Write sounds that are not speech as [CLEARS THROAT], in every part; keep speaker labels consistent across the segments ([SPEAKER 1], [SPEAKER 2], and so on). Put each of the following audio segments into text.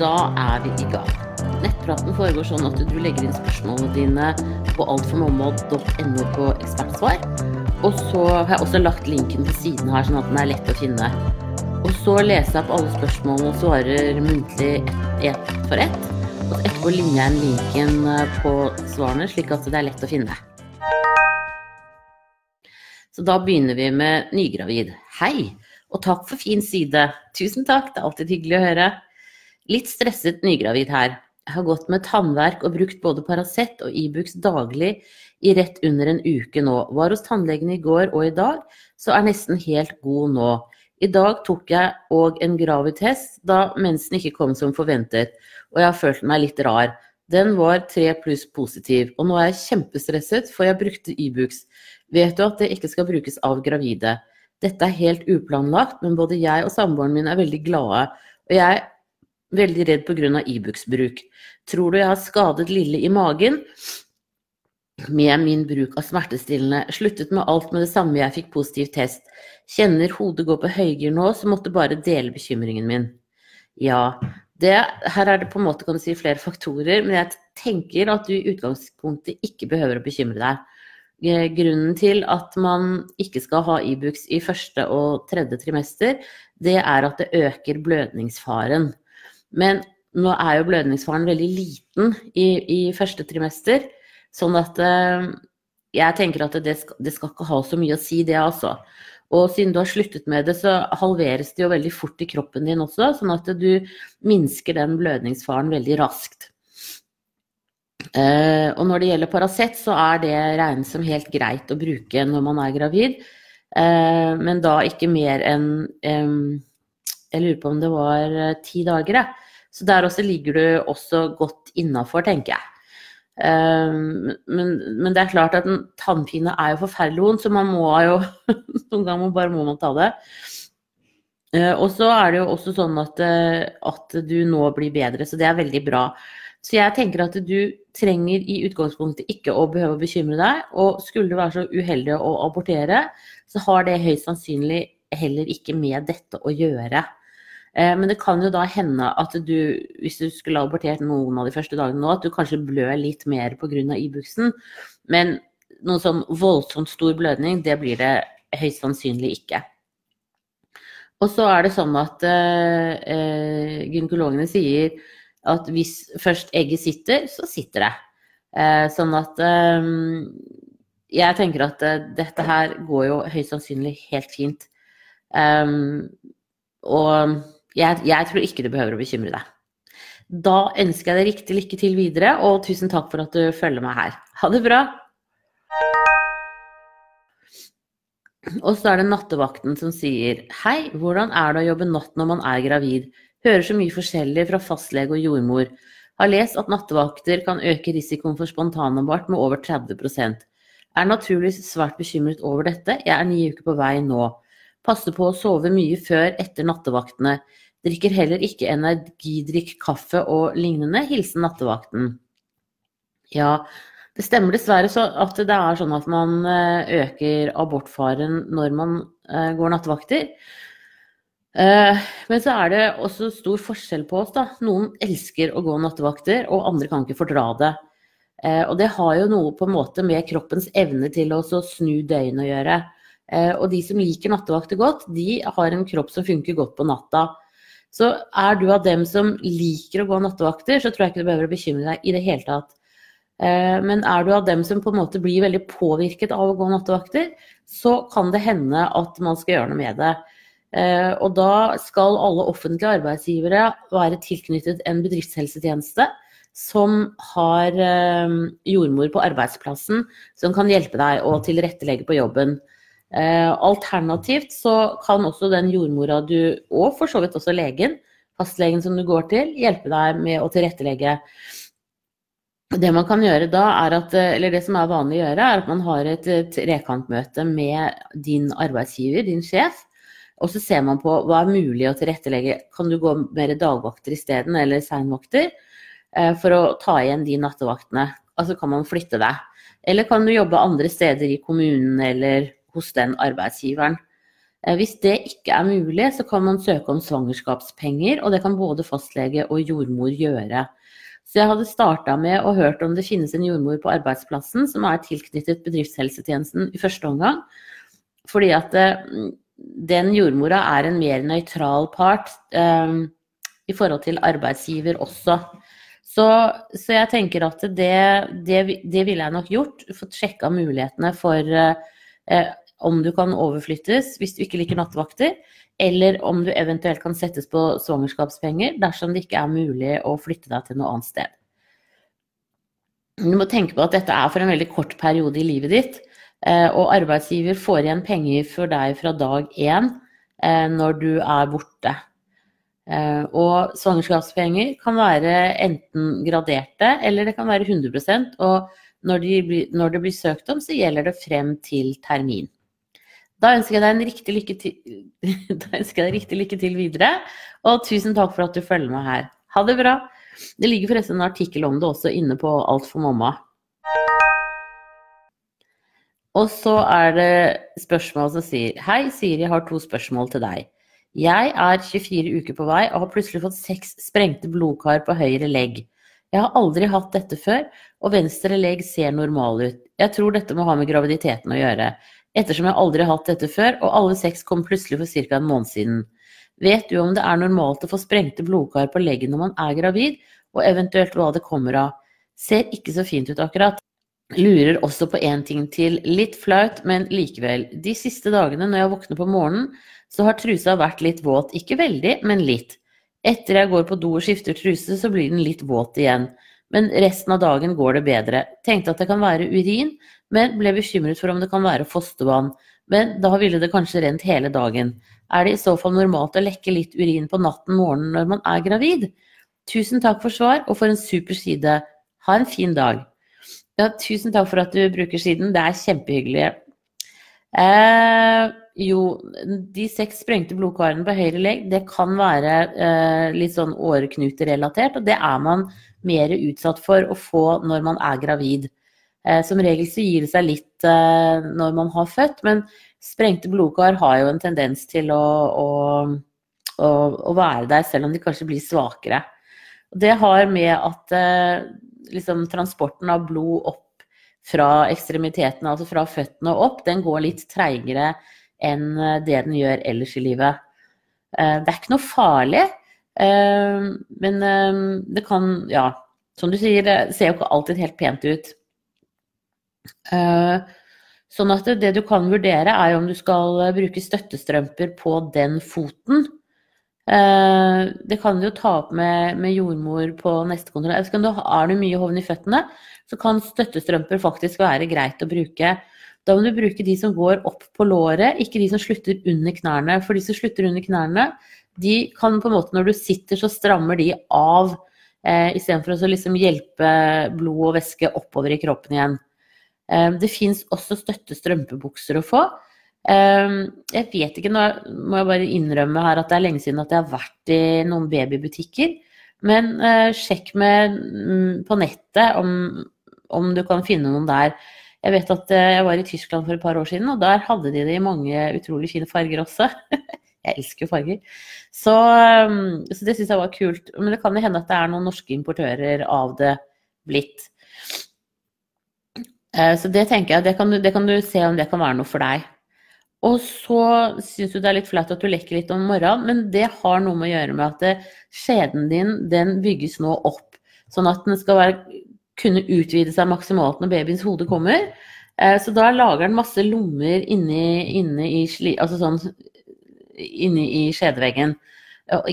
[SPEAKER 1] Da er vi i gang. Nettpraten foregår sånn at du legger inn spørsmålene dine på altformamma.no på ekspertsvar. Og så har jeg også lagt linken til siden her, sånn at den er lett å finne. Og så leser jeg opp alle spørsmålene og svarer muntlig ett for ett. Og etterpå ligner jeg linken eh, på svarene, slik at det er lett å finne. Så da begynner vi med nygravid. Hei, og takk for fin side. Tusen takk, det er alltid hyggelig å høre. Litt stresset nygravid her. Jeg har gått med tannverk og brukt både Paracet og Ibux daglig i rett under en uke nå. Var hos tannlegen i går og i dag, så er nesten helt god nå. I dag tok jeg òg en gravidtest da mensen ikke kom som forventet, og jeg har følt meg litt rar. Den var tre pluss positiv, og nå er jeg kjempestresset, for jeg brukte Ibux. Vet du at det ikke skal brukes av gravide? Dette er helt uplanlagt, men både jeg og samboeren min er veldig glade, og jeg veldig redd pga. Ibux-bruk. Tror du jeg har skadet Lille i magen? Med min bruk av smertestillende. Sluttet med alt med det samme jeg fikk positiv test. Kjenner hodet gå på høygir nå, så måtte bare dele bekymringen min. Ja, det, her er det på en måte kan du si flere faktorer, men jeg tenker at du i utgangspunktet ikke behøver å bekymre deg. Eh, grunnen til at man ikke skal ha Ibux i første og tredje trimester, det er at det øker blødningsfaren. Men nå er jo blødningsfaren veldig liten i, i første trimester, sånn at eh, jeg tenker at det skal, det skal, ikke ha så mye å si, det altså. Og siden du har sluttet med det, så halveres det jo veldig fort i kroppen din også, sånn at du minsker den blødningsfaren veldig raskt. Uh, og når det gjelder Paracet, så er det regnet som helt greit å bruke når man er gravid. Uh, men da ikke mer enn Jeg lurer på om det var uh, ti dager, jeg. Så der også ligger du også godt innafor, tenker jeg. Men, men, det er klart at en tannpine er jo forferdelig vondt, så man må jo [LAUGHS] Noen ganger bare må man ta det. Og så er det jo også sånn at, at du nå blir bedre, så det er veldig bra. Så jeg tenker at du trenger i utgangspunktet ikke å behøve å bekymre deg. Og skulle du være så uheldig å abortere, så har det høyst sannsynlig heller ikke med dette å gjøre. Eh, men det kan jo da hende at du, hvis du skulle abortert noen av de første dagene nå, at du kanskje blør litt mer pga. Ibux-en. Men noen sånn voldsomt stor blødning, det blir det høyst sannsynlig ikke. Og så er det sånn at eh gynekologene sier at hvis først egget sitter, så sitter det. Eh, sånn at eh, jeg tenker at eh, dette her går jo høyst sannsynlig helt fint. Um, og jeg, jeg, tror ikke du behøver å bekymre deg. Da ønsker jeg deg riktig lykke til videre, og tusen takk for at du følger meg her. Ha det bra! Og så er det nattevakten som sier Hei, hvordan er det å jobbe natt når man er gravid? Hører så mye forskjellig fra fastlege og jordmor. Har lest at nattevakter kan øke risikoen for spontanabort med over 30% Er naturligvis svært bekymret over dette. Jeg er ni uker på vei nå. Passer på å sove mye før etter nattevaktene. Drikker heller ikke energidrikk, kaffe og lignende. Hilsen nattevakten. Ja, det stemmer dessverre så at det er sånn at man eh, øker abortfaren når man eh, går nattevakter. Eh, men så er det også stor forskjell på oss, da. Noen elsker å gå nattevakter, og andre kan ikke fordra det. Og det har jo noe på en måte med kroppens evne til å snu døgnet å gjøre. Eh, og de som liker nattevakter godt, de har en kropp som funker godt på natta. Så er du av dem som liker å gå nattevakter, så tror jeg ikke du behøver å bekymre deg i det hele tatt. Men er du av dem som på en måte blir veldig påvirket av å gå nattevakter, så kan det hende at man skal gjøre noe med det. Eh, og da skal alle offentlige arbeidsgivere være tilknyttet en bedriftshelsetjeneste som har eh, jordmor på arbeidsplassen som kan hjelpe deg å tilrettelegge på jobben. Eh, alternativt så kan også den jordmora du, og for så vidt også legen, fastlegen som du går til, hjelpe deg med å tilrettelegge. Det man kan gjøre da, er at, eller det som er vanlig å gjøre, er at man har et trekantmøte med din arbeidsgiver, din sjef, og så ser man på hva er mulig å tilrettelegge. Kan du gå mer dagvakter isteden, eller seinvakter, eh, for å ta igjen de nattevaktene? Altså kan man flytte deg. Eller kan du jobbe andre steder i kommunen eller hos den arbeidsgiveren. Eh, Hvis det ikke er mulig, så kan man søke om svangerskapspenger, og det kan både fastlege og jordmor gjøre. Så jeg hadde starta med å hørt om det finnes en jordmor på arbeidsplassen som er tilknyttet bedriftshelsetjenesten i første omgang. Fordi at eh, den jordmora er en mer nøytral part eh, i forhold til arbeidsgiver også. Så, så jeg tenker at det, det, det ville jeg nok gjort. Fått sjekka mulighetene for eh, om du kan overflyttes hvis du ikke liker nattevakter, eller om du eventuelt kan settes på svangerskapspenger dersom det ikke er mulig å flytte deg til noe annet sted. Du må tenke på at dette er for en veldig kort periode i livet ditt, eh, og arbeidsgiver får igjen penger for deg fra dag én eh, når du er borte. Eh, og svangerskapspenger kan være enten graderte, eller det kan være 100% og når, de når det blir søkt om, så gjelder det frem til termin. Da ønsker jeg deg en riktig lykke til, [LAUGHS] riktig lykke til videre, og tusen takk for at du følger med her. Ha det bra. Det ligger forresten en artikkel om det også inne på Alt for mamma. Og så er det spørsmål som sier Hei, Siri har to spørsmål til deg. Jeg er 24 uker på vei og har plutselig fått seks sprengte blodkar på høyre legg. Jeg har aldri hatt dette før, og venstre legg ser normal ut. Jeg tror dette må ha med graviditeten å gjøre ettersom jeg aldri har hatt dette før, og alle seks kom plutselig for ca. en måned siden. Vet du om det er normalt å få sprengte blodkar på leggen når man er gravid, og eventuelt hva det kommer av? Ser ikke så fint ut akkurat. Lurer også på én ting til, litt flaut, men likevel. De siste dagene når jeg våkner på morgenen, så har trusa vært litt våt, ikke veldig, men litt. Etter jeg går på do og skifter truse, så blir den litt våt igjen. Men resten av dagen går det bedre. Tenkte at det kan være urin, men ble bekymret for om det kan være fostervann. Men da ville det kanskje rent hele dagen. Er det i så fall normalt å lekke litt urin på natten morgenen når man er gravid? Tusen takk for svar, og for en super side. Ha en fin dag. Ja, tusen takk for at du bruker siden. Det er kjempehyggelig. Eh, jo, de seks sprengte blodkarene på høyre legg, det kan være eh, litt sånn åreknuterelatert, og det er man mer utsatt for å få når man er gravid. Eh, som regel så gir det seg litt eh, når man har født, men sprengte blodkar har jo en tendens til å, å, å, å være der, selv om de kanskje blir svakere. Det har med at eh, liksom, transporten av blod opp fra ekstremiteten, altså fra føttene og opp, den går litt treigere enn det den gjør ellers i livet. Det er ikke noe farlig, men det kan, ja, som du sier, det ser jo ikke alltid helt pent ut. Eh, sånn at det du kan vurdere, er om du skal eh, bruke støttestrømper på den foten. Eh, det kan du jo ta opp med, med jordmor på neste kontroll. Er du mye hovn i føttene, så kan støttestrømper faktisk være greit å bruke. Da må du bruke de som går opp på låret, ikke de som slutter under knærne. For de som slutter under knærne, de kan på en måte når du sitter, så strammer de av. Eh, Istedenfor å liksom hjelpe blod og væske oppover i kroppen igjen. Eh, det fins også støtte strømpebukser å få. Eh, jeg vet ikke, nå må jeg bare innrømme her at det er lenge siden at jeg har vært i noen babybutikker. Men eh, sjekk med mm, på nettet om, om du kan finne noen der. Jeg vet at eh, jeg var i Tyskland for et par år siden, og der hadde de det i mange utrolig fine farger også. [LAUGHS] jeg elsker jo farger. Så, ehm, så det syns jeg var kult. Men det kan jo hende at det er noen norske importører av det blitt. Eh, så det tenker jeg, det kan, du, det kan, du, se om det kan være noe for deg. Og så syns du det er litt flaut at du lekker litt om morgenen, men det har noe med å gjøre med at skjeden din den bygges nå opp. Sånn at den skal være, kunne utvide seg maksimalt når babyens hode kommer. Eh, så da lager den masse lommer inni, inni, i, altså sånn, inni i skjedeveggen.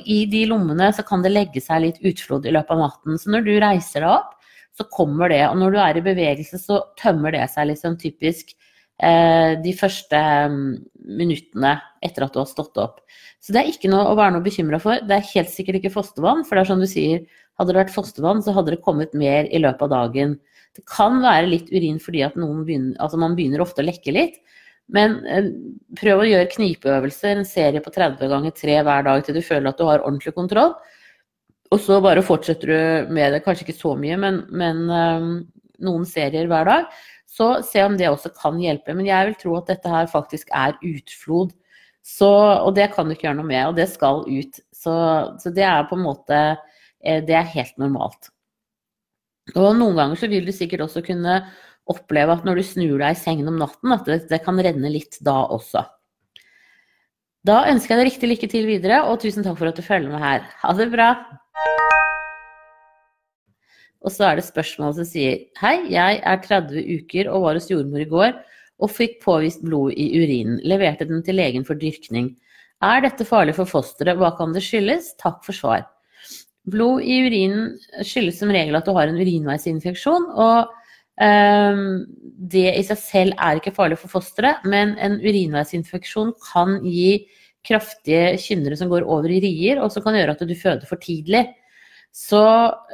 [SPEAKER 1] I de lommene så kan det legge seg litt utflod i løpet av natten. Så når du reiser deg opp, så kommer det. Og når du er i bevegelse, så tømmer det seg liksom typisk de første um, minuttene etter at du har stått opp. Så det er ikke noe å være noe bekymra for. Det er helt sikkert ikke fostervann, for det er som du sier, hadde det vært fostervann, så hadde det kommet mer i løpet av dagen. Det kan være litt urin fordi at begynner, altså man begynner ofte å lekke litt. Men eh, prøv å gjøre knipeøvelser, en serie på 30 ganger 3 hver dag til du føler at du har ordentlig kontroll. Og så bare fortsetter du med det, kanskje ikke så mye, men, men um, noen serier hver dag. Så se om det også kan hjelpe. Men jeg vil tro at dette her faktisk er utflod Så, og det kan du ikke gjøre noe med, og det skal ut. Så, så det er på en måte eh, Det er helt normalt. Og noen ganger så vil du sikkert også kunne oppleve at når du snur deg i sengen om natten, at det, det kan renne litt da også. Da ønsker jeg deg riktig lykke til videre, og tusen takk for at du følger med her. Ha det bra! Og så er det spørsmålet som sier Hei, jeg er 30 uker og var hos jordmor i går og fikk påvist blod i urinen. Leverte den til legen for dyrkning. Er dette farlig for fosteret? Hva kan det skyldes? Takk for svar. Blod i urinen skyldes som regel at du har en urinveisinfeksjon. og um, det i seg selv er ikke farlig for fosteret, men en urinveisinfeksjon kan gi kraftige kynnere som går over i rier, og som kan gjøre at du føder for tidlig. Så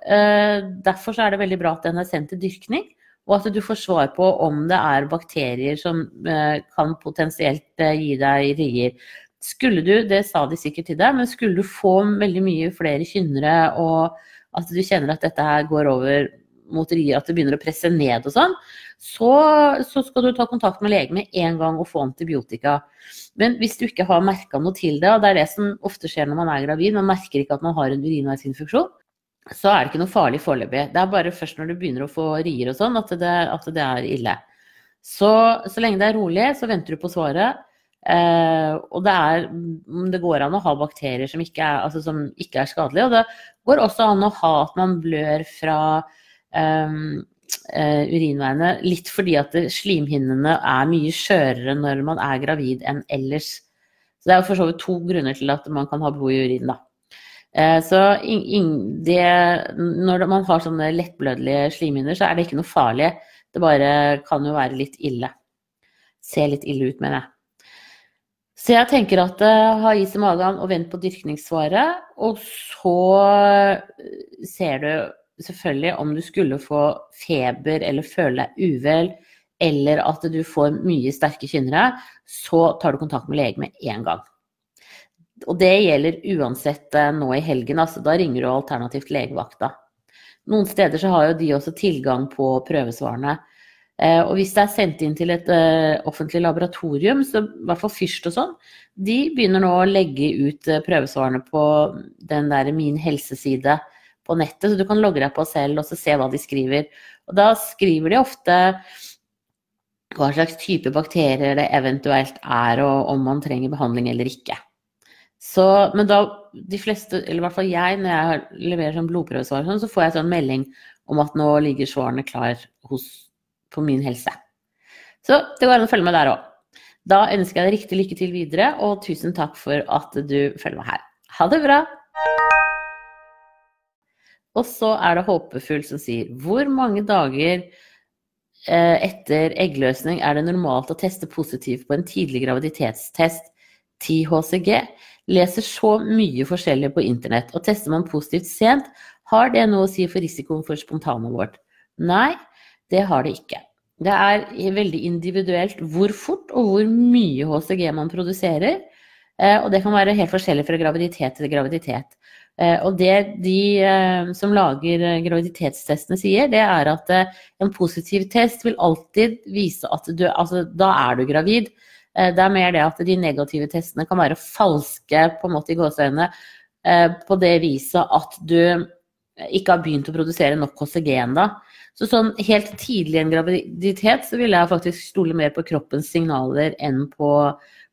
[SPEAKER 1] eh, Derfor så er det veldig bra at den er sendt til dyrkning, og at du får svar på om det er bakterier som eh, kan potensielt eh, gi deg rier. Skulle du, det sa de sikkert til deg, men skulle du få veldig mye flere kynnere, og at du kjenner at dette her går over mot rier, at det begynner å presse ned og sånn, så, så, skal du ta kontakt med lege med en gang og få antibiotika. Men hvis du ikke har merka noe til det, og det er det som ofte skjer når man er gravid, man merker ikke at man har en urinveisinfeksjon, så er det ikke noe farlig foreløpig. Det er bare først når du begynner å få rier og sånn, at at det er ille. Så, så lenge det er rolig, så venter du på svaret. Eh, og det, er, det går an å ha bakterier som ikke, er, altså som ikke er skadelige. Og det går også an å ha at man blør fra eh, eh, urinveiene litt fordi at slimhinnene er mye skjørere når man er gravid enn ellers. Så det er for så vidt to grunner til at man kan ha blod i urinen, da. Eh, så det, når man har sånne lettblødelige slimhinner, så er det ikke noe farlig. Det bare kan jo være litt ille. Se litt ille ut, mener jeg. Så jeg tenker at uh, ha is i magen og vent på dyrkningssvaret. Og så ser du selvfølgelig om du skulle få feber eller føle deg uvel, eller at du får mye sterke kynnere, så tar du kontakt med lege med en gang og det gjelder uansett eh, nå i helgen. altså Da ringer du alternativt legevakta. Noen steder så har jo de også tilgang på prøvesvarene. Eh, og hvis det er sendt inn til et uh, offentlig laboratorium, så i hvert fall Fyrst og sånn, de begynner nå å legge ut prøvesvarene på den der Min helseside på nettet, så du kan logge deg på selv og se hva de skriver. Og da skriver de ofte hva slags type bakterier det eventuelt er, og om man trenger behandling eller ikke. Så, men da de fleste, eller i hvert fall jeg, når jeg leverer sånn blodprøvesvar, sånn, så får jeg sånn melding om at nå ligger svarene klar hos, på min helse. Så det går an å følge med der òg. Da ønsker jeg deg riktig lykke til videre, og tusen takk for at du følger meg her. Ha det bra! Og så er det Håpefull som sier Hvor mange dager eh, etter eggløsning er det normalt å teste positivt på en tidlig graviditetstest, 10 HCG? Leser så mye forskjellig på internett, og tester man positivt sent, har det noe å si for risikoen for spontanabort? Nei, det har det ikke. Det er veldig individuelt hvor fort og hvor mye HCG man produserer. Eh, og det kan være helt forskjellig fra graviditet til graviditet. Eh, og det de eh, som lager graviditetstestene sier, det er at en positiv test vil alltid vise at du Altså, da er du gravid. Eh, det er mer det at de negative testene kan være falske på en måte i gåseøynene eh, på det viset at du ikke har begynt å produsere nok kostygen da. Så sånn helt tidlig i en graviditet så vil jeg faktisk stole mer på kroppens signaler enn på,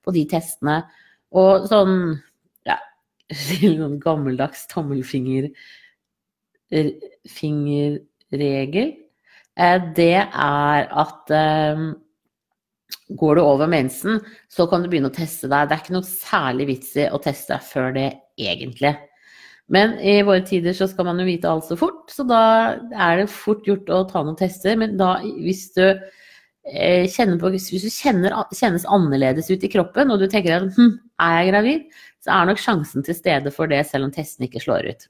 [SPEAKER 1] på de testene. Og sånn ja, [LAUGHS] noen gammeldags tommelfingerregel, fingerregel det er at Går du over mensen, så kan du begynne å teste deg. Det er ikke noe særlig vits i å teste deg før det egentlig. Men i våre tider så skal man jo vite alt så fort, så da er det fort gjort å ta noen tester. Men da, hvis du eh, på Hvis du kjenner, kjennes annerledes ut i kroppen, og du tenker at hm, er jeg gravid, så er nok sjansen til stede for det, selv om testen ikke slår ut.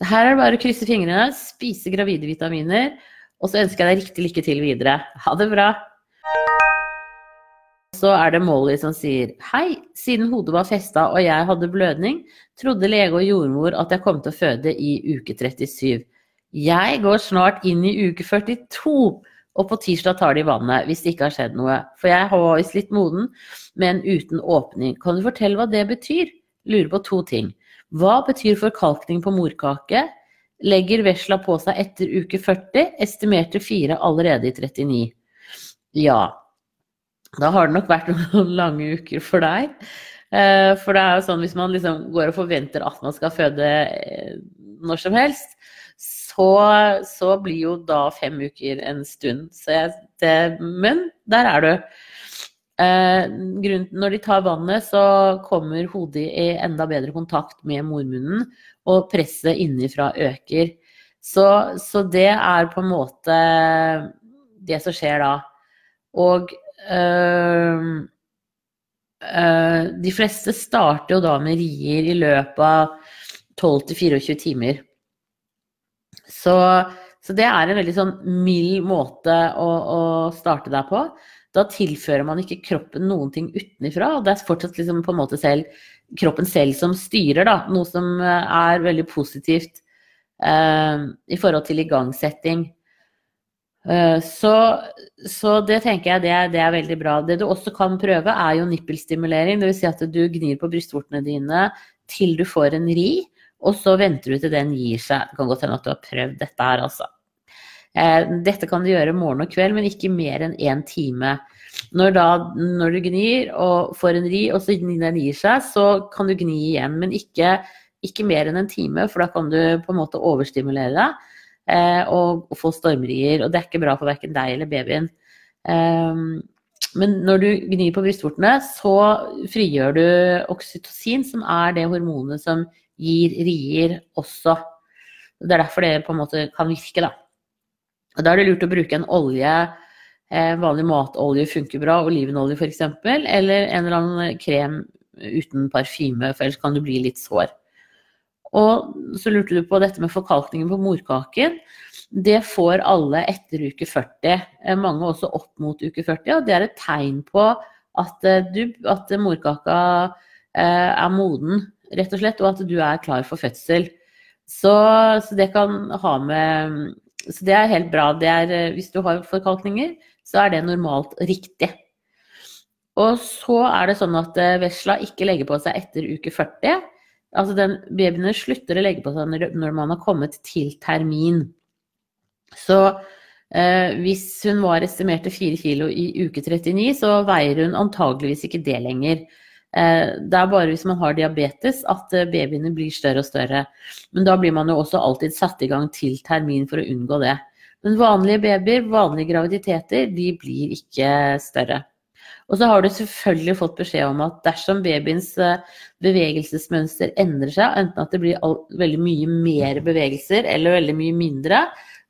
[SPEAKER 1] Så her er det bare å krysse fingrene, spise gravide vitaminer, og så ønsker jeg deg riktig lykke til videre. Ha det bra! Så er det Molly som sier Hei, siden hodet var festa og jeg hadde blødning, trodde lege og jordmor at jeg kom til å føde i uke 37. Jeg går snart inn i uke 42. Og på tirsdag tar de vannet hvis det ikke har skjedd noe. For jeg har visst litt moden, men uten åpning. Kan du fortelle hva det betyr? Lurer på to ting. Hva betyr forkalkning på morkake? Legger vesla på seg etter uke 40, estimerte fire allerede i 39. Ja, da har det nok vært [LAUGHS] noen lange uker for deg. Eh, for det er jo sånn hvis man liksom går og forventer at man skal føde eh, når som helst, så, så blir jo da fem uker en stund. Jeg, det, men der er du. Eh, når de tar vannet, så kommer hodet i enda bedre kontakt med mormunnen, og presset innenfra øker. Så, så, det er på en måte det som skjer da. Og øh, øh, de fleste starter jo da med rier i løpet av 12-24 timer. Så, så, det er en veldig sånn mild måte å, å starte deg på. Da tilfører man ikke kroppen noen ting utenfra. Det er fortsatt liksom på en måte selv, kroppen selv som styrer, da. Noe som eh, er veldig positivt eh, i forhold til igangsetting. Eh, så, så, det tenker jeg det er, det er, veldig bra. Det du også kan prøve, er jo nippelstimulering. Dvs. Si at du gnir på brystvortene dine til du får en ri, og så venter du til den gir seg. Det kan godt hende at du har prøvd dette her, altså. Eh, dette kan du gjøre morgen og kveld, men ikke mer enn én time. Når, da, når, du gnir og får en ri, og så den gir seg, så kan du gni igjen. Men ikke, ikke, mer enn en time, for da kan du på en måte overstimulere deg og, og, få stormrier. Og det er ikke bra for verken deg eller babyen. Eh, men når du gnir på brystvortene, så frigjør du oksytocin, som er det hormonet som gir rier også. Det er derfor det på en måte kan virke, da. Og Da er det lurt å bruke en olje, eh, vanlig matolje funker bra, olivenolje f.eks., eller en eller annen krem uten parfyme, for ellers kan du bli litt sår. Og så lurte du på dette med forkalkningen på morkaken. Det får alle etter uke 40, eh, mange også opp mot uke 40, og det er et tegn på at, eh, du, at morkaka er moden, rett og slett, og at du er klar for fødsel. Så, så det kan ha med så det er helt bra. Er, eh, hvis du har forkalkninger, så er det normalt riktig. Og så er det sånn at eh, vesla ikke legger på seg etter uke 40. Altså den babyene slutter å legge på seg når man har kommet til termin. Så eh, hvis hun var estimert til 4 kg i uke 39, så veier hun antageligvis ikke det lenger. Eh, det er bare hvis man har diabetes at eh, babyene blir større og større. Men da blir man jo også alltid satt i gang til termin for å unngå det. Men vanlige babyer, vanlige graviditeter, de blir ikke større. Og så har du selvfølgelig fått beskjed om at dersom babyens eh, bevegelsesmønster endrer seg, enten at det blir veldig mye mer bevegelser eller veldig mye mindre,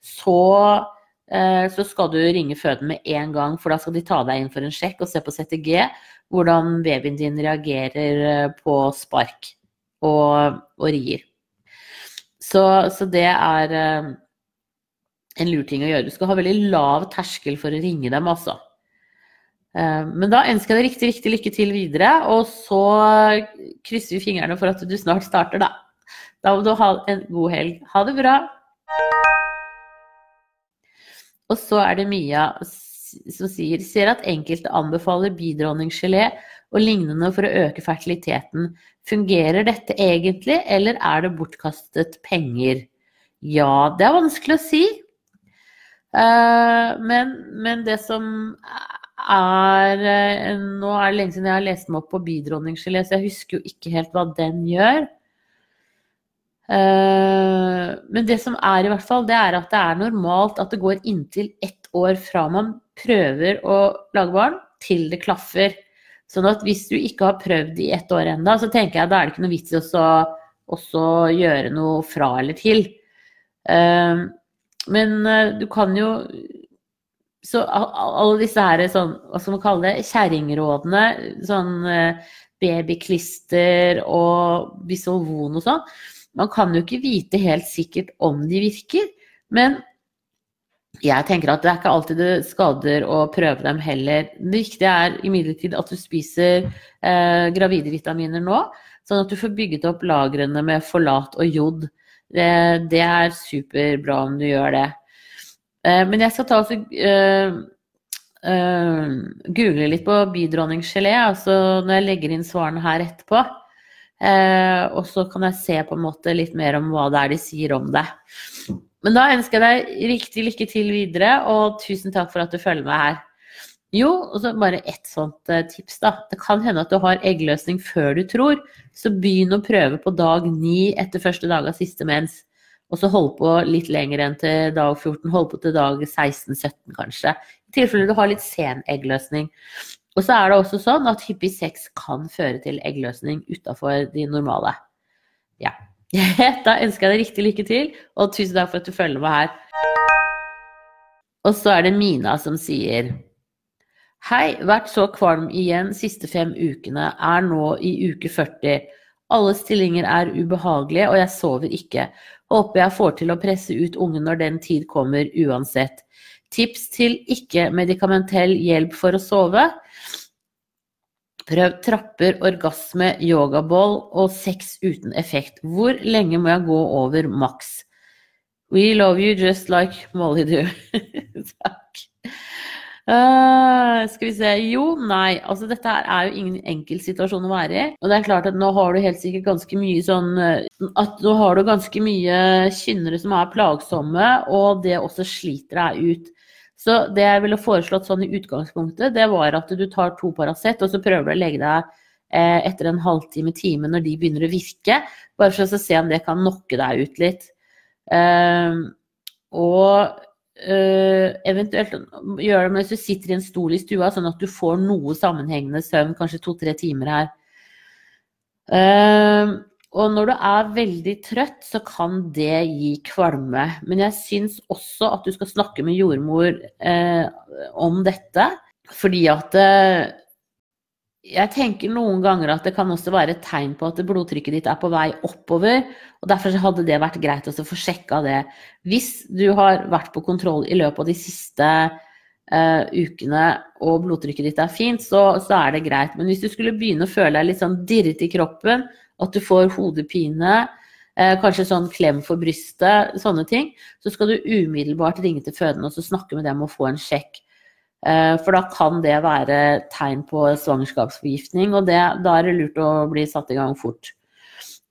[SPEAKER 1] så, så skal du ringe føden med en gang, for da skal de ta deg inn for en sjekk og se på CTG hvordan babyen din reagerer eh, på spark og, og rier. Så, så, det er eh, en lur ting å gjøre. Du skal ha veldig lav terskel for å ringe dem, altså. Eh, men da ønsker jeg deg riktig, riktig lykke til videre, og så krysser vi fingrene for at du snart starter, da. Da må du ha en god helg. Ha det bra. Og så er det Mia som sier ser at enkelte anbefaler bidronningsgelé og lignende for å øke fertiliteten. Fungerer dette egentlig, eller er det bortkastet penger? Ja, det er vanskelig å si. Uh, men, men, det som er uh, Nå er det lenge siden jeg har lest meg opp på bidronninggelé, så jeg husker jo ikke helt hva den gjør. Uh, men det som er i hvert fall, det er at det er normalt at det går inntil ett år fra man prøver å lage barn til det klaffer. Sånn at hvis du ikke har prøvd i ett år enda, så tenker jeg da er det ikke noe vits i å gjøre noe fra eller til. Uh, men du kan jo Så alle disse her sånn, hva skal man kalle det, kjerringrådene, sånn uh, babyklister og Bisolvon og sånn, man kan jo ikke vite helt sikkert om de virker. Men jeg tenker at det er ikke alltid det skader å prøve dem heller. Det viktige er imidlertid at du spiser eh, gravide vitaminer nå, sånn at du får bygget opp lagrene med forlat og jod. Det, det er superbra om du gjør det. Eh, men jeg skal ta og uh, uh, google litt på bydronninggelé, altså når jeg legger inn svarene her etterpå. Uh, og så kan jeg se på en måte litt mer om hva det er de sier om det. Men da ønsker jeg deg riktig lykke til videre, og tusen takk for at du følger med her. Jo, og så bare ett sånt uh, tips, da. Det kan hende at du har eggløsning før du tror, så begynn å prøve på dag ni etter første dag av siste mens. Og så hold på litt lenger enn til dag 14, hold på til dag 16-17 kanskje. I tilfelle du har litt sen eggløsning. Og så er det også sånn at hyppig sex kan føre til eggløsning utafor de normale. Ja. [LAUGHS] Da ønsker jeg deg riktig lykke til, og tusen takk for at du følger med her. Og så er det Mina som sier Hei, vært så kvalm igjen siste fem ukene, er nå i uke 40. Alle stillinger er ubehagelige, og jeg sover ikke. Håper jeg får til å presse ut ungen når den tid kommer, uansett. Tips til ikke-medikamentell hjelp for å sove? Prøv trapper, orgasme, yogaball og sex uten effekt. Hvor lenge må jeg gå over maks? We love you just like Molly do. [LAUGHS] Takk. Uh, skal vi se Jo, nei. Altså, dette er jo ingen enkel situasjon å være i. Og det er klart at nå har du helt sikkert ganske mye sånn eh, At nå har du ganske mye kynnere som er plagsomme, og det også sliter deg ut. Så det jeg ville foreslått sånn i utgangspunktet, det var at du tar to Paracet, og så prøver du å legge deg eh, etter en halvtime, time, når de begynner å virke. Bare for å se om det kan nokke deg ut litt. Uh, og Uh, eventuelt gjør det mens du sitter i en stol i stua, sånn at du får noe sammenhengende søvn, kanskje to-tre timer her. Uh, og når du er veldig trøtt, så kan det gi kvalme. Men jeg syns også at du skal snakke med jordmor uh, om dette. Fordi at jeg tenker noen ganger at det kan også være et tegn på at blodtrykket ditt er på vei oppover. og Derfor hadde det vært greit å få sjekka det. Hvis du har vært på kontroll i løpet av de siste uh, ukene og blodtrykket ditt er fint, så, så, er det greit. Men hvis du skulle begynne å føle deg litt sånn dirret i kroppen, at du får hodepine, uh, kanskje sånn klem for brystet, sånne ting, så skal du umiddelbart ringe til fødende og snakke med dem og få en sjekk. Eh, for da kan det være tegn på svangerskapsforgiftning, og det, da er det lurt å bli satt i gang fort.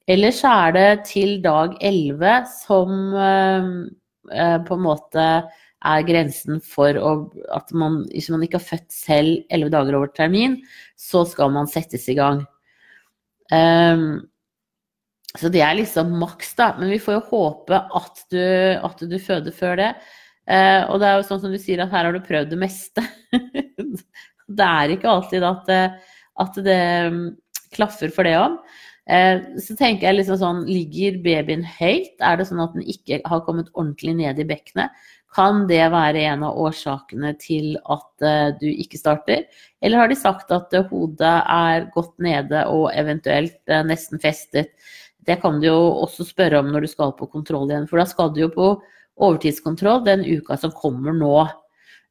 [SPEAKER 1] Ellers er det til dag 11 som eh, eh, på en måte er grensen for å, at man, hvis man ikke har født selv 11 dager over termin, så skal man settes i gang. Um, så det er liksom maks, da. Men vi får jo håpe at du, at du føder før det. Eh, og det er jo sånn som du sier, at her har du prøvd det meste. [LAUGHS] det er ikke alltid at, eh, at det mm, klaffer for det òg. Eh, så tenker jeg liksom sånn, ligger babyen høyt? Er det sånn at den ikke har kommet ordentlig ned i bekkenet? Kan det være en av årsakene til at du ikke starter? Eller har de sagt at hodet er godt nede og eventuelt nesten festet? Det kan du jo også spørre om når du skal på kontroll igjen, for da skal du jo på overtidskontroll den uka som kommer nå.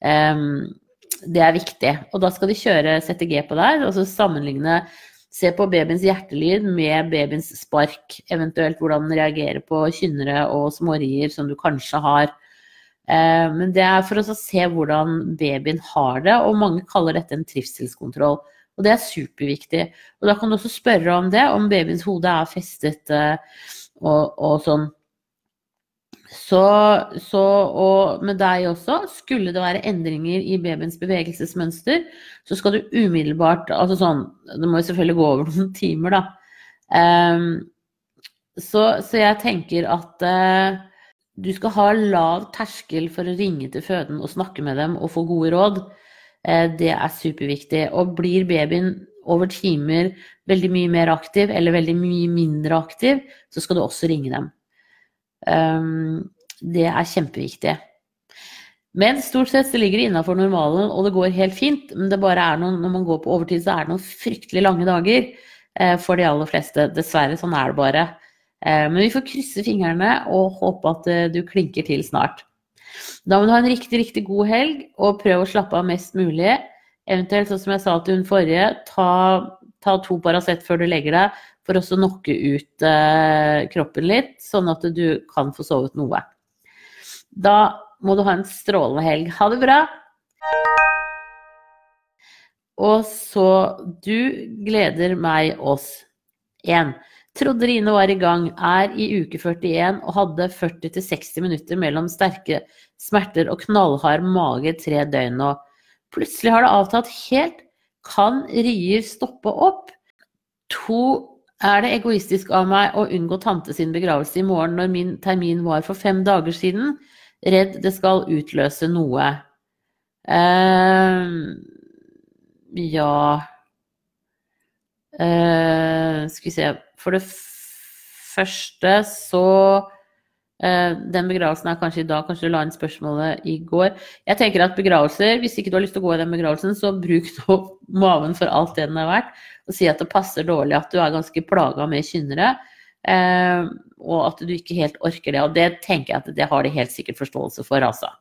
[SPEAKER 1] Det er viktig. Og da skal de kjøre CTG på der, og så sammenligne Se på babyens hjertelyd med babyens spark, eventuelt hvordan den reagerer på kynnere og smårier som du kanskje har. Men det er for å se hvordan babyen har det, og mange kaller dette en trivselskontroll. Og det er superviktig. Og da kan du også spørre om det, om babyens hode er festet uh, og, og sånn. Så, så, og med deg også, skulle det være endringer i babyens bevegelsesmønster, så skal du umiddelbart Altså sånn Det må jo selvfølgelig gå over [LAUGHS] noen timer, da. Um, så, så, jeg tenker at uh, du skal ha lav terskel for å ringe til føden og snakke med dem og få gode råd. Uh, det er superviktig. Og blir babyen over timer veldig mye mer aktiv eller veldig mye mindre aktiv, så skal du også ringe dem. Um, det er kjempeviktig. Men stort sett så ligger det innafor normalen, og det går helt fint. Men det bare er noen, når man går på overtid, så er det noen fryktelig lange dager eh, for de aller fleste. Dessverre, sånn er det bare. Eh, men vi får krysse fingrene og håpe at eh, du klinker til snart. Da må du ha en riktig, riktig god helg, og prøv å slappe av mest mulig. Eventuelt, sånn som jeg sa til hun forrige, ta, ta to Paracet før du legger deg, for å knocke ut eh, kroppen litt, sånn at du kan få sovet noe. Da må du ha en strålende helg. Ha det bra! Og så Du gleder meg oss. 1. Trodde Rine var i gang, er i uke 41 og hadde 40-60 minutter mellom sterke smerter og knallhard mage tre døgn nå. Plutselig har det avtatt helt. Kan rier stoppe opp? 2. Er det egoistisk av meg å unngå tante sin begravelse i morgen når min termin var for fem dager siden? Redd det skal utløse noe. Uh, ja uh, Skal vi se For det første så Den begravelsen er kanskje i dag, kanskje du la inn spørsmålet i går. Jeg tenker at begravelser, hvis ikke du har lyst til å gå i den begravelsen, så bruk [LAUGHS] nå maven for alt det den er verdt, og si at det passer dårlig at du er ganske plaga med kynnere. Uh, og at du ikke helt orker det. Og det tenker jeg at det har de helt sikkert forståelse for, altså.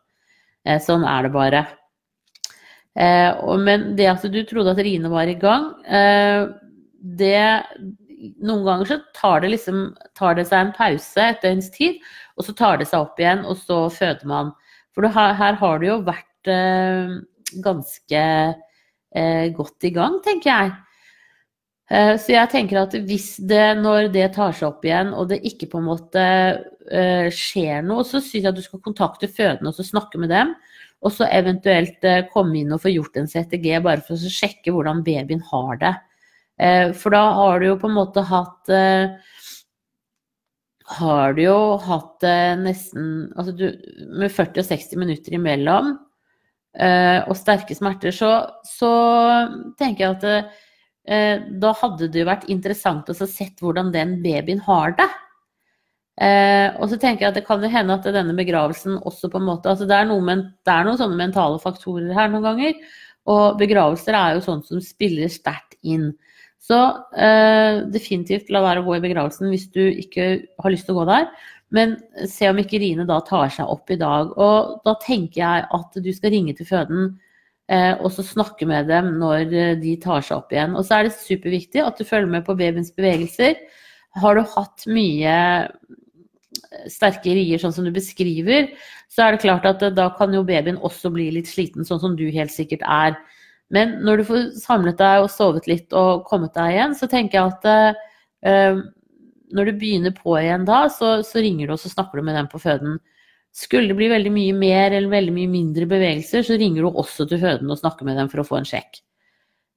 [SPEAKER 1] sånn er det bare. Eh, men det at du trodde at Rine var i gang, eh, det Noen ganger så tar det, liksom, tar det seg en pause et døgns tid, og så tar det seg opp igjen, og så føder man. For her, her har du jo vært eh, ganske eh, godt i gang, tenker jeg. Eh, så jeg tenker at hvis det, når det tar seg opp igjen, og det ikke på en måte eh, skjer noe, så syns jeg at du skal kontakte fødende og så snakke med dem. Og så eventuelt eh, komme inn og få gjort en CTG bare for å sjekke hvordan babyen har det. Eh, for da har du jo på en måte hatt eh, Har du jo hatt nesten Altså du, med 40 og 60 minutter imellom og sterke smerter, så, så tenker jeg at da hadde det jo vært interessant å se hvordan den babyen har det. Eh, og så tenker jeg at det kan jo hende at denne begravelsen også på en måte altså det, er noe, det er noen sånne mentale faktorer her noen ganger. Og begravelser er jo sånt som spiller sterkt inn. Så eh, definitivt la være å gå i begravelsen hvis du ikke har lyst til å gå der. Men se om ikke riene da tar seg opp i dag. Og da tenker jeg at du skal ringe til føden eh, og så snakke med dem når eh, de tar seg opp igjen. Og så er det superviktig at du følger med på babyens bevegelser. Har du hatt mye sterke rier, sånn som du beskriver, så er det klart at eh, da kan jo babyen også bli litt sliten, sånn som du helt sikkert er. Men når du får samlet deg og sovet litt og kommet deg igjen, så tenker jeg at eh, når du begynner på igjen da, så, så, ringer du og så snakker du med dem på føden. Skulle det bli veldig mye mer eller veldig mye mindre bevegelser, så ringer du også til føden og snakker med dem for å få en sjekk.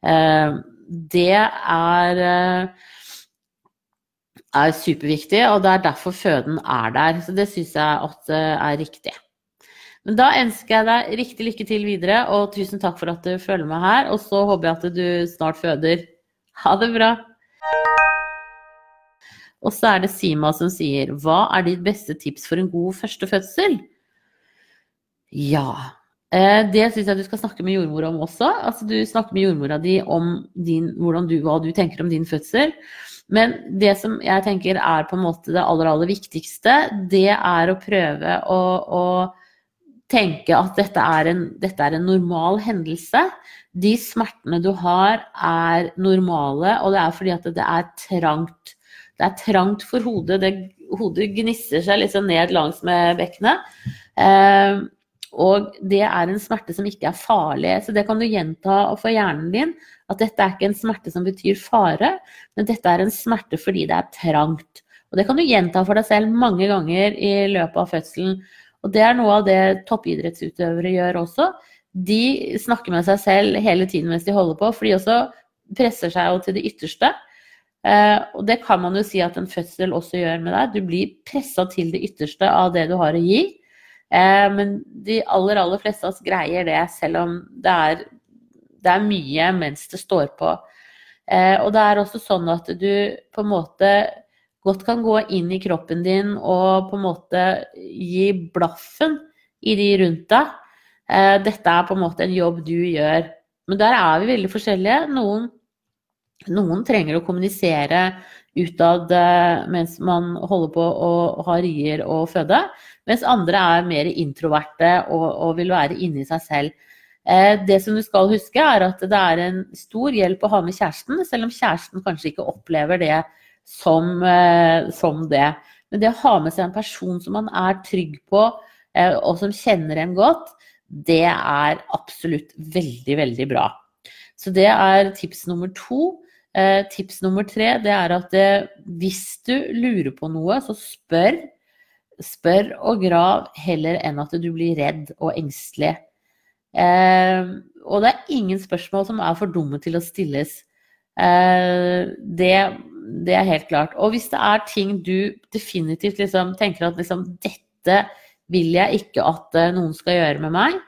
[SPEAKER 1] Eh, det er eh, er superviktig, og det er derfor føden er der. Så det syns jeg at er riktig. Men da ønsker jeg deg riktig lykke til videre, og tusen takk for at du følger med her. Og så håper jeg at du snart føder. Ha det bra! Og så er det Sima som sier Hva er ditt beste tips for en god første fødsel? Ja, eh, det syns jeg du skal snakke med jordmor om også. Altså, du snakker med jordmora di om din, du, hva du tenker om din fødsel. Men det som jeg tenker er på en måte det aller, aller viktigste, det er å prøve å, å tenke at dette er, en, dette er, en, normal hendelse. De smertene du har, er normale, og det er fordi at det er trangt. Det er trangt for hodet. Det, hodet gnisser seg liksom ned langs med bekkenet. Eh, og det er en smerte som ikke er farlig. Så det kan du gjenta for hjernen din. At dette er ikke en smerte som betyr fare, men dette er en smerte fordi det er trangt. Og det kan du gjenta for deg selv mange ganger i løpet av fødselen. Og det er noe av det toppidrettsutøvere gjør også. De snakker med seg selv hele tiden mens de holder på, for de også presser seg jo til det ytterste. Eh, og det kan man jo si at en fødsel også gjør med deg. Du blir pressa til det ytterste av det du har å gi. Eh, men de aller, aller fleste av oss greier det, selv om det er det er mye mens det står på. Eh, og det er også sånn at du på en måte godt kan gå inn i kroppen din og på en måte gi blaffen i de rundt deg. Eh, dette er på en måte en jobb du gjør. Men der er vi veldig forskjellige. Noen, noen trenger å kommunisere utad eh, mens man holder på å ha rier og føde. Mens andre er mer introverte og, og vil være inni seg selv. Eh, det som du skal huske, er at det er en stor hjelp å ha med kjæresten, selv om kjæresten kanskje ikke opplever det som, eh, som det. Men det å ha med seg en person som man er trygg på, eh, og som kjenner en godt, det er absolutt veldig, veldig bra. Så det er tips nummer to. Eh, tips nummer tre det er at det, hvis du lurer på noe, så spør. Spør og grav heller enn at du blir redd og engstelig. Eh, og det er ingen spørsmål som er for dumme til å stilles. Eh, det, det, er helt klart. Og hvis det er ting du definitivt liksom, tenker at liksom, dette vil jeg ikke at eh, noen skal gjøre med meg,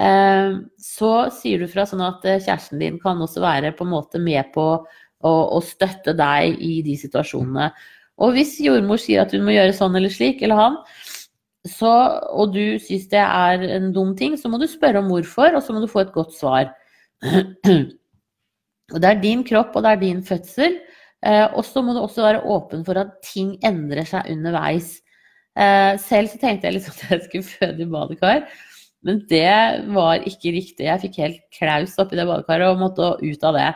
[SPEAKER 1] eh, så sier du fra sånn at eh, kjæresten din kan også være på en måte med på å, å støtte deg i de situasjonene. Og hvis jordmor sier at hun må gjøre sånn eller slik, eller han, så, og du syns det er en dum ting, så må du spørre om hvorfor, og så må du få et godt svar. [CLEARS THROAT] Og det er din kropp, og det er din fødsel. Eh, og så må du også være åpen for at ting endrer seg underveis. Eh, selv så tenkte jeg liksom at jeg skulle føde i badekar, men det var ikke riktig. Jeg fikk helt klaus oppi det badekaret og måtte ut av det.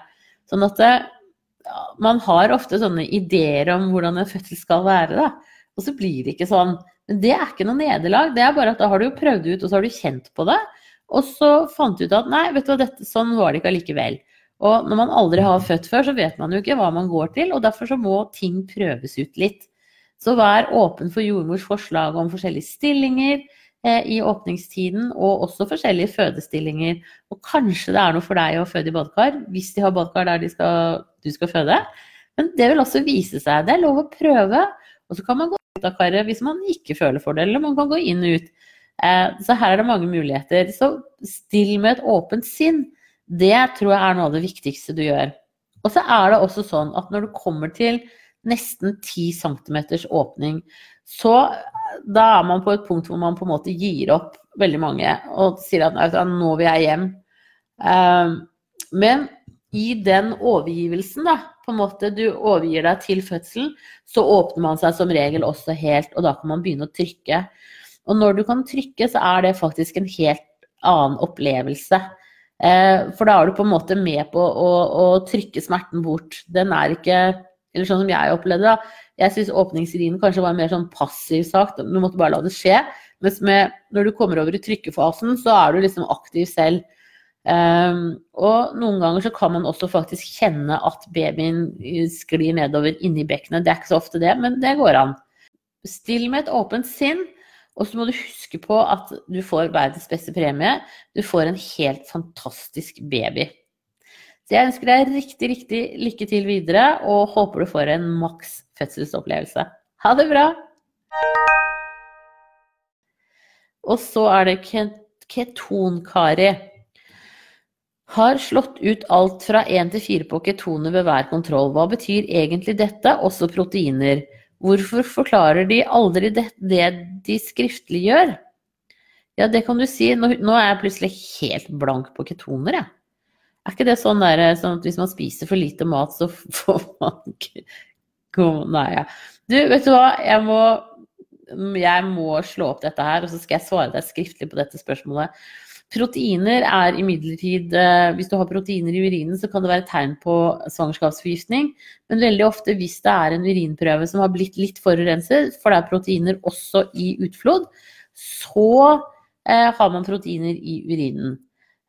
[SPEAKER 1] Sånn at ja, man har ofte sånne ideer om hvordan en fødsel skal være, da. Og så blir det ikke sånn. Men det er ikke noe nederlag. Det er bare at da har du jo prøvd ut, og så har du kjent på det. Og så fant du ut at nei, vet du hva, dette, sånn var det ikke allikevel. Og når man aldri har født før, så vet man jo ikke hva man går til, og derfor så må ting prøves ut litt. Så vær åpen for jordmors forslag om forskjellige stillinger eh, i åpningstiden, og også forskjellige fødestillinger. Og kanskje det er noe for deg å føde i badekar, hvis de har badekar der de skal, du skal føde. Men det vil også vise seg. Det er lov å prøve. Og så kan man gå ut av karet hvis man ikke føler for det, eller man kan gå inn og ut. Eh, så her er det mange muligheter. Så still med et åpent sinn. Det tror jeg er noe av det viktigste du gjør. Og så er det også sånn at når du kommer til nesten 10 cm åpning, så da er man på et punkt hvor man på en måte gir opp veldig mange og sier at nå vil jeg hjem. Eh, men i den overgivelsen, da, på en måte du overgir deg til fødselen, så åpner man seg som regel også helt, og da kan man begynne å trykke. Og når du kan trykke, så er det faktisk en helt annen opplevelse. Eh, for da er du på en måte med på å, å trykke smerten bort. Den er ikke Eller sånn som jeg opplevde det, jeg syns åpningsrinen kanskje var en mer sånn passiv sak. Du måtte bare la det skje. Mens med, når du kommer over i trykkefasen, så er du liksom aktiv selv. Um, og noen ganger så kan man også faktisk kjenne at babyen sklir nedover inni bekkenet. Det er ikke så ofte det, men det går an. Still med et åpent sinn, og så må du huske på at du får verdens beste premie. Du får en helt fantastisk baby. Så jeg ønsker deg riktig, riktig lykke til videre, og håper du får en maks fødselsopplevelse. Ha det bra! Og så er det Keton-Kari. Har slått ut alt fra 1 til 4 på ketoner ved hver kontroll. Hva betyr egentlig dette, også proteiner? Hvorfor forklarer de aldri det, det de skriftlig gjør? Ja, det kan du si. Nå, nå, er jeg plutselig helt blank på ketoner, jeg. Er ikke det sånn, der, sånn at hvis man spiser for lite mat, så [LAUGHS] får man ikke Nei, ja. Du, vet du hva, jeg må, jeg må slå opp dette her, og så skal jeg svare deg skriftlig på dette spørsmålet. Proteiner er imidlertid eh, Hvis du har proteiner i urinen, så kan det være tegn på svangerskapsforgiftning. Men veldig ofte hvis det er en urinprøve som har blitt litt forurenset, for det er proteiner også i utflod, så eh, har man proteiner i urinen.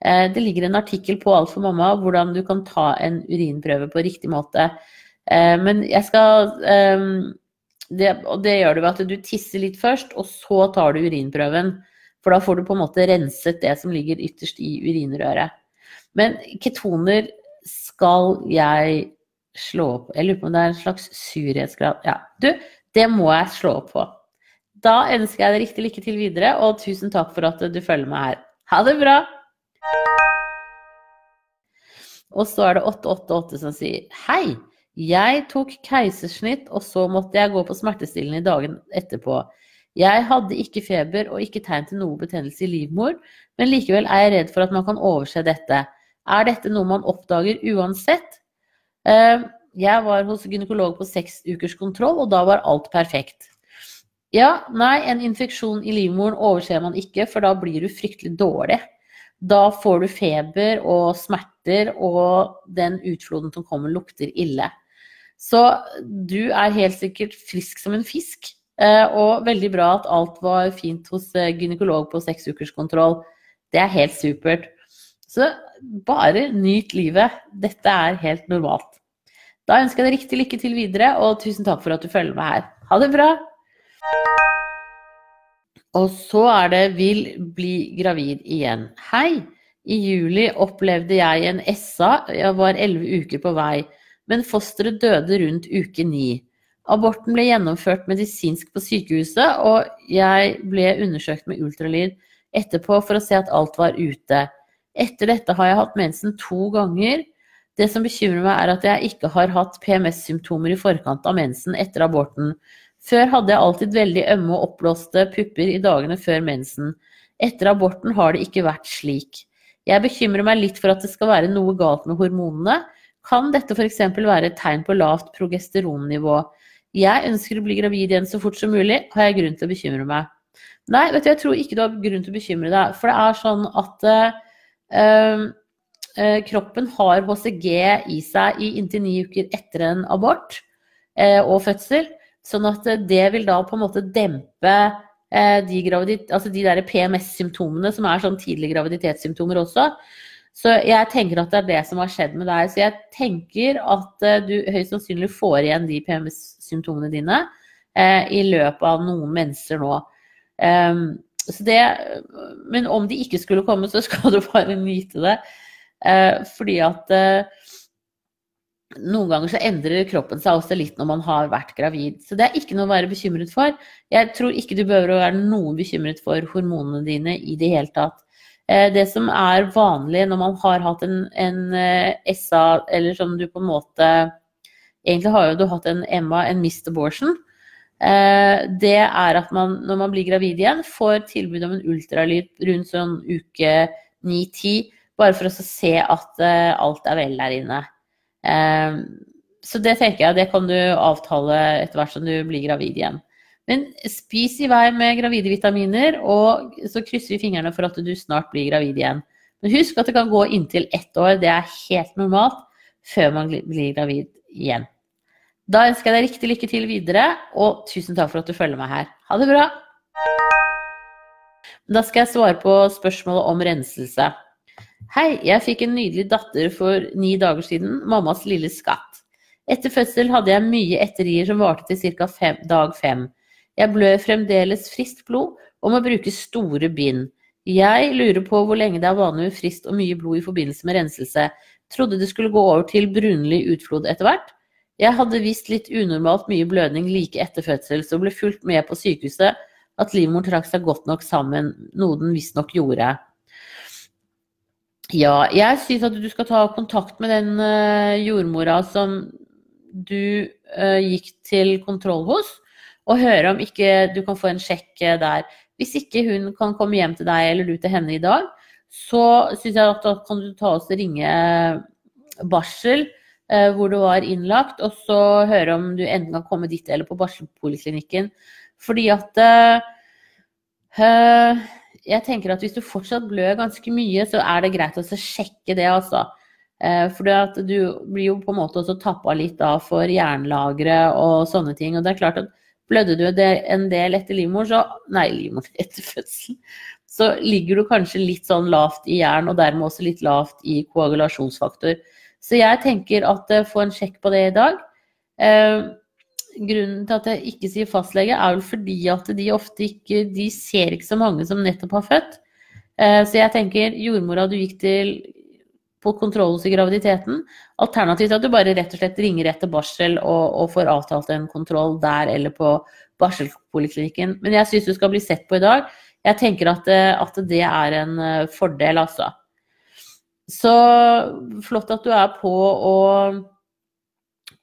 [SPEAKER 1] Eh, det ligger en artikkel på Alt for mamma hvordan du kan ta en urinprøve på riktig måte. Men jeg skal det, det gjør du ved at du tisser litt først, og så tar du urinprøven. For da får du på en måte renset det som ligger ytterst i urinrøret. Men ketoner skal jeg slå opp Jeg lurer på om det er en slags surhetsgrad Ja, du, det må jeg slå opp på. Da ønsker jeg deg riktig lykke til videre, og tusen takk for at du følger meg her. Ha det bra! Og så er det 888 som sier Hei! Jeg tok keisersnitt, og så måtte jeg gå på smertestillende i dagen etterpå. Jeg hadde ikke feber og ikke tegn til noe betennelse i livmor, men likevel er jeg redd for at man kan overse dette. Er dette noe man oppdager uansett? Eh, jeg var hos gynekolog på seks ukers kontroll, og da var alt perfekt. Ja, nei, en infeksjon i livmoren overser man ikke, for da blir du fryktelig dårlig. Da får du feber og smerter, og den utfloden som kommer, lukter ille. Så du er helt sikkert frisk som en fisk. Eh, og veldig bra at alt var fint hos eh, gynekolog på seksukerskontroll. Det er helt supert. Så bare nyt livet. Dette er helt normalt. Da ønsker jeg deg riktig lykke til videre, og tusen takk for at du følger med her. Ha det bra! Og så er det 'vil bli gravid igjen'. Hei! I juli opplevde jeg en SA, jeg var elleve uker på vei, men fosteret døde rundt uke ni. Aborten ble gjennomført medisinsk på sykehuset, og jeg ble undersøkt med ultralyd etterpå for å se at alt var ute. Etter dette har jeg hatt mensen to ganger. Det som bekymrer meg, er at jeg ikke har hatt PMS-symptomer i forkant av mensen etter aborten. Før hadde jeg alltid veldig ømme og oppblåste pupper i dagene før mensen. Etter aborten har det ikke vært slik. Jeg bekymrer meg litt for at det skal være noe galt med hormonene. Kan dette f.eks. være et tegn på lavt progesteronnivå? Jeg ønsker å bli gravid igjen så fort som mulig. Har jeg grunn til å bekymre meg? Nei, vet du, jeg tror ikke du har grunn til å bekymre deg. For det er sånn at uh, uh, kroppen har HCG i seg i inntil ni uker etter en abort uh, og fødsel. Sånn at det vil da på en måte dempe de, altså de der PMS-symptomene, som er sånn tidlige graviditetssymptomer også. Så jeg tenker at det er det som har skjedd med deg. Så jeg tenker at du høyst sannsynlig får igjen de PMS-symptomene dine eh, i løpet av noen mennesker nå. Um, det, men om de ikke skulle komme, så [LAUGHS] skal du bare nyte det. Eh, fordi at eh, noen ganger så endrer kroppen seg også litt når man har vært gravid. Så det er ikke noe å være bekymret for. Jeg tror ikke du behøver å være noen bekymret for hormonene dine i det hele tatt. Eh, det som er vanlig når man har hatt en, en eh, SA, eller som du på en måte Egentlig har jo du hatt en Emma, en missed abortion. Eh, det er at man når man blir gravid igjen, får tilbud om en ultralyd rundt sånn uke 9-10, bare for å se at alt er vel der inne. Så det tenker jeg, det kan du avtale etter hvert som du blir gravid igjen. Men spis i vei med gravide vitaminer, og så krysser vi fingrene for at du snart blir gravid igjen. Men husk at det kan gå inntil ett år, det er helt normalt, før man blir gravid igjen. Da ønsker jeg deg riktig lykke til videre, og tusen takk for at du følger meg her. Ha det bra! Da skal jeg svare på spørsmålet om renselse. Hei, jeg fikk en nydelig datter for ni dager siden, mammas lille skatt. Etter fødsel hadde jeg mye etterier som varte til ca. dag fem. Jeg blør fremdeles friskt blod og må bruke store bind. Jeg lurer på hvor lenge det er vanlig med friskt og mye blod i forbindelse med renselse. Trodde det skulle gå over til brunlig utflod etter hvert. Jeg hadde visst litt unormalt mye blødning like etter fødsel, så ble fulgt med på sykehuset at livmoren trakk seg godt nok sammen, noe den visstnok gjorde. Ja, jeg syns at du skal ta kontakt med den uh, jordmora som du uh, gikk til kontroll hos og høre om ikke du kan få en sjekk eh, der. Hvis ikke hun kan komme hjem til deg eller du til henne i dag, så syns jeg at da kan du ta oss og ringe eh, barsel eh, hvor du var innlagt, og så høre om du enten kan komme dit eller på barselpoliklinikken. Fordi at øh, jeg tenker at hvis du fortsatt blør ganske mye, så er det greit å sjekke det, altså. For du blir jo på en måte også tappa litt da for jernlagre og sånne ting. Og det er klart at Blødde du en del etter livmor, så Nei, livmor [LAUGHS] etter fødselen. Så ligger du kanskje litt sånn lavt i jern, og dermed også litt lavt i koagulasjonsfaktor. Så jeg tenker at uh, få en sjekk på det i dag. Uh, grunnen til at jeg ikke sier fastlege, er vel fordi at de ofte ikke De ser ikke så mange som nettopp har født. Uh, så jeg tenker jordmora du gikk til på kontroll i graviditeten. Alternativt at du bare rett og slett ringer etter barsel og, og får avtalt en kontroll der eller på barselpoliklinikken. Men jeg syns du skal bli sett på i dag. Jeg tenker at, eh, at det er en eh, fordel, altså. Så flott at du er på og,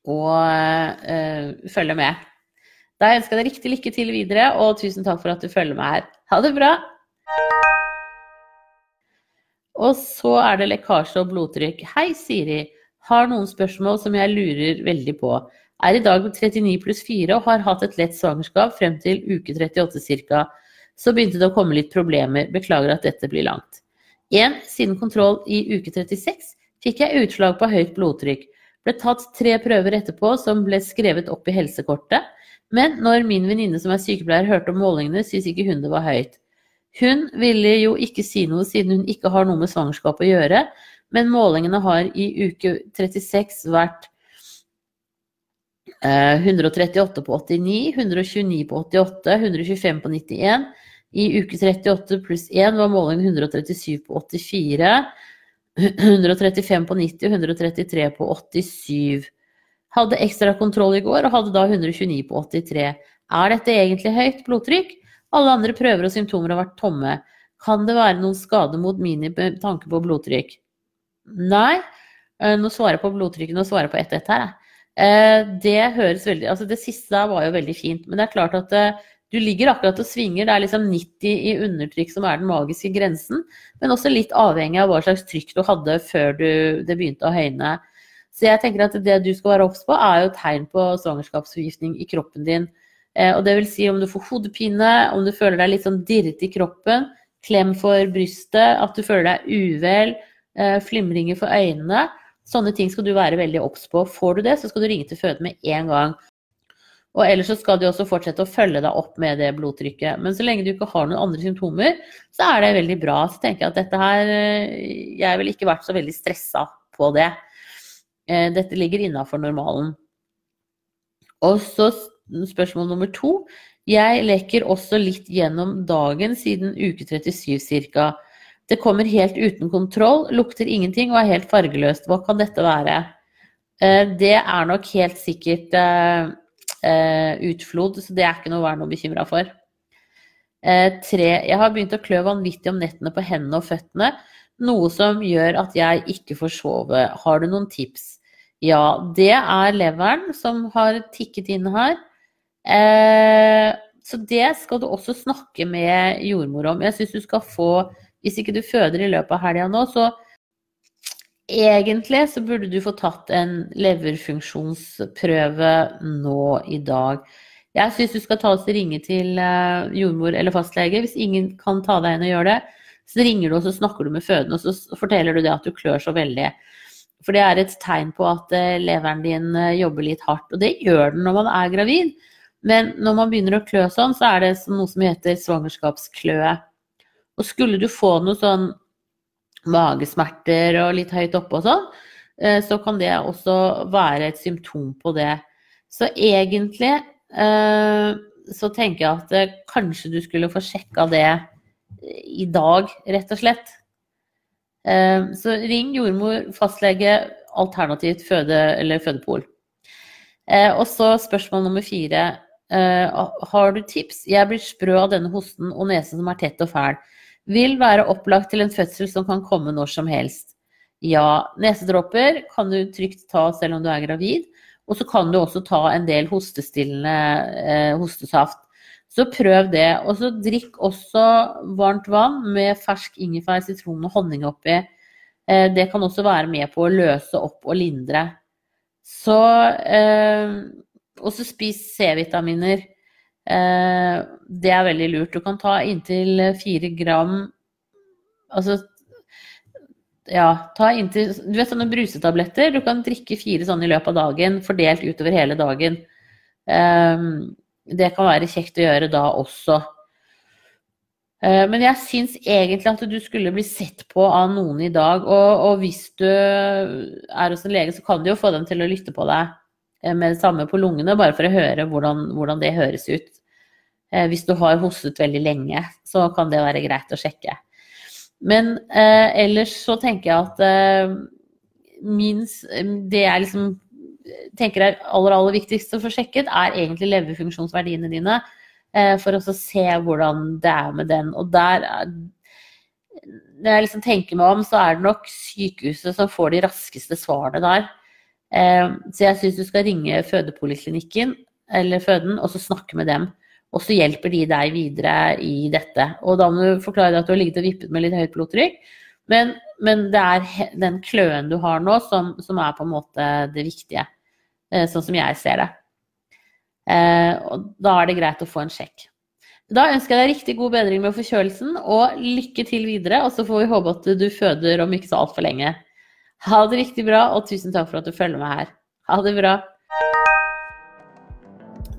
[SPEAKER 1] og øh, følger med. Da ønsker jeg deg riktig lykke til videre, og tusen takk for at du følger med her. Ha det bra! Og så er det lekkasje og blodtrykk. Hei, Siri. Har noen spørsmål som jeg lurer veldig på. Er i dag 39 pluss 4 og har hatt et lett svangerskap frem til uke 38 ca. Så begynte det å komme litt problemer. Beklager at dette blir langt. 1. Siden kontroll i uke 36 fikk jeg utslag på høyt blodtrykk. Ble tatt tre prøver etterpå som ble skrevet opp i helsekortet, Men når min venninne som er sykepleier hørte om målingene, syntes ikke hun det var høyt. Hun ville jo ikke si noe siden hun ikke har noe med svangerskap å gjøre, men målingene har i uke 36 vært 138 på 89, 129 på 88, 125 på 91. I uke 38 pluss 1 var målingen 137 på 84, 135 på 90 og 133 på 87. Hadde ekstra kontroll i går og hadde da 129 på 83. Er dette egentlig høyt blodtrykk? Alle andre prøver og symptomer har vært tomme. Kan det være noen skade mot mini med tanke på blodtrykk? Nei. Eh, nå svarer jeg på blodtrykket, nå svarer på ett ett her. jeg. det høres veldig Altså, det siste der var jo veldig fint. Men det er klart at eh, du ligger akkurat og svinger. Det er liksom 90 i undertrykk som er den magiske grensen. Men også litt avhengig av hva slags trykk du hadde før du, det begynte å høyne. Så jeg tenker at det du skal være obs på, er jo tegn på svangerskapsforgiftning i kroppen din. Eh, og det vil si om du får hodepine, om du føler deg litt sånn dirrete i kroppen, klem for brystet, at du føler deg uvel, flimringer for øynene. Sånne ting skal du være veldig obs på. Får du det, så skal du ringe til føde med en gang. Og ellers så skal de også fortsette å følge deg opp med det blodtrykket. Men så lenge du ikke har noen andre symptomer, så er det veldig bra. Så tenker jeg at dette her eh, Jeg ville ikke vært så veldig stressa på det. Eh, dette ligger innafor normalen. Og så spørsmål nummer to. Jeg leker også litt gjennom dagen siden uke 37 ca. Det kommer helt uten kontroll, lukter ingenting og er helt fargeløst. Hva kan dette være? Eh, det er nok helt sikkert utflod, så det er ikke noe å være noe bekymra for. Tre, jeg har begynt å klø vanvittig om nettene på hendene og føttene, noe som gjør at jeg ikke får sove. Har du noen tips? Ja, det er leveren som har tikket inn her. Så det skal du også snakke med jordmor om. Jeg syns du skal få hvis ikke du føder i løpet av helga nå, så egentlig så burde du få tatt en leverfunksjonsprøve nå i dag. Jeg syns du skal ta oss og ringe til eh, jordmor eller fastlege. Hvis ingen kan ta deg inn og gjøre det, så ringer du og så snakker du med fødende og så forteller du det at du klør så veldig. For det er et tegn på at eh, leveren din eh, jobber litt hardt. Og det gjør den når man er gravid. Men når man begynner å klø sånn, så er det noe som heter svangerskapskløe. Og skulle du få noe sånn magesmerter og litt høyt oppe og sånn, eh, så kan det også være et symptom på det. Så egentlig eh, så tenker jeg at eh, kanskje du skulle få sjekka det i dag, rett og slett. Så ring jordmor, fastlege, alternativt føde eller fødepol. Og så spørsmål nummer fire. Har du tips? Jeg blir sprø av denne hosten og nesen som er tett og fæl vil være opplagt til en fødsel som kan komme når som helst. Ja, nesedråper kan du trygt ta selv om du er gravid. Og så kan du også ta en del hostestillende eh, hostesaft. Så prøv det. Og så drikk også varmt vann med fersk ingefær, sitron og honning oppi. Eh, det kan også være med på å løse opp og lindre. Så eh, Og så spis C-vitaminer. Eh, det er veldig lurt. Du kan ta inntil fire gram Altså ja, ta inntil Du vet sånne brusetabletter? Du kan drikke fire sånne i løpet av dagen, fordelt utover hele dagen. Eh, det kan være kjekt å gjøre da også. Eh, men jeg syns egentlig at du skulle bli sett på av noen i dag. Og, og hvis du er hos en lege, så kan du jo få dem til å lytte på deg med det samme på lungene, bare for å høre hvordan, hvordan det høres ut. Eh, hvis du har hostet veldig lenge, så kan det være greit å sjekke. Men eh, ellers så tenker jeg at eh, min, det jeg liksom tenker er aller, aller viktigst å få sjekket, er egentlig leverfunksjonsverdiene dine. Eh, for å se hvordan det er med den. Og der Når jeg liksom tenker meg om, så er det nok sykehuset som får de raskeste svarene der. Eh, så jeg syns du skal ringe fødepoliklinikken eller føden og så snakke med dem. Og så hjelper de deg videre i dette. Og da må du forklare deg at du har ligget og vippet med litt høyt blodtrykk. Men, men det er den kløen du har nå, som, som, er på en måte det viktige. Eh, sånn som jeg ser det. Eh, og da er det greit å få en sjekk. Da ønsker jeg deg riktig god bedring med forkjølelsen, og lykke til videre. Og så får vi håpe at du føder om ikke så altfor lenge. Ha det riktig bra, og tusen takk for at du følger med her. Ha det bra.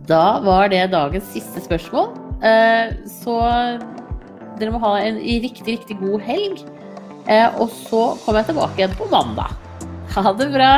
[SPEAKER 1] Da var det dagens siste spørsmål. Eh, Så dere må ha en riktig, riktig god helg. Eh, Og så kommer jeg tilbake igjen på mandag. Ha det bra.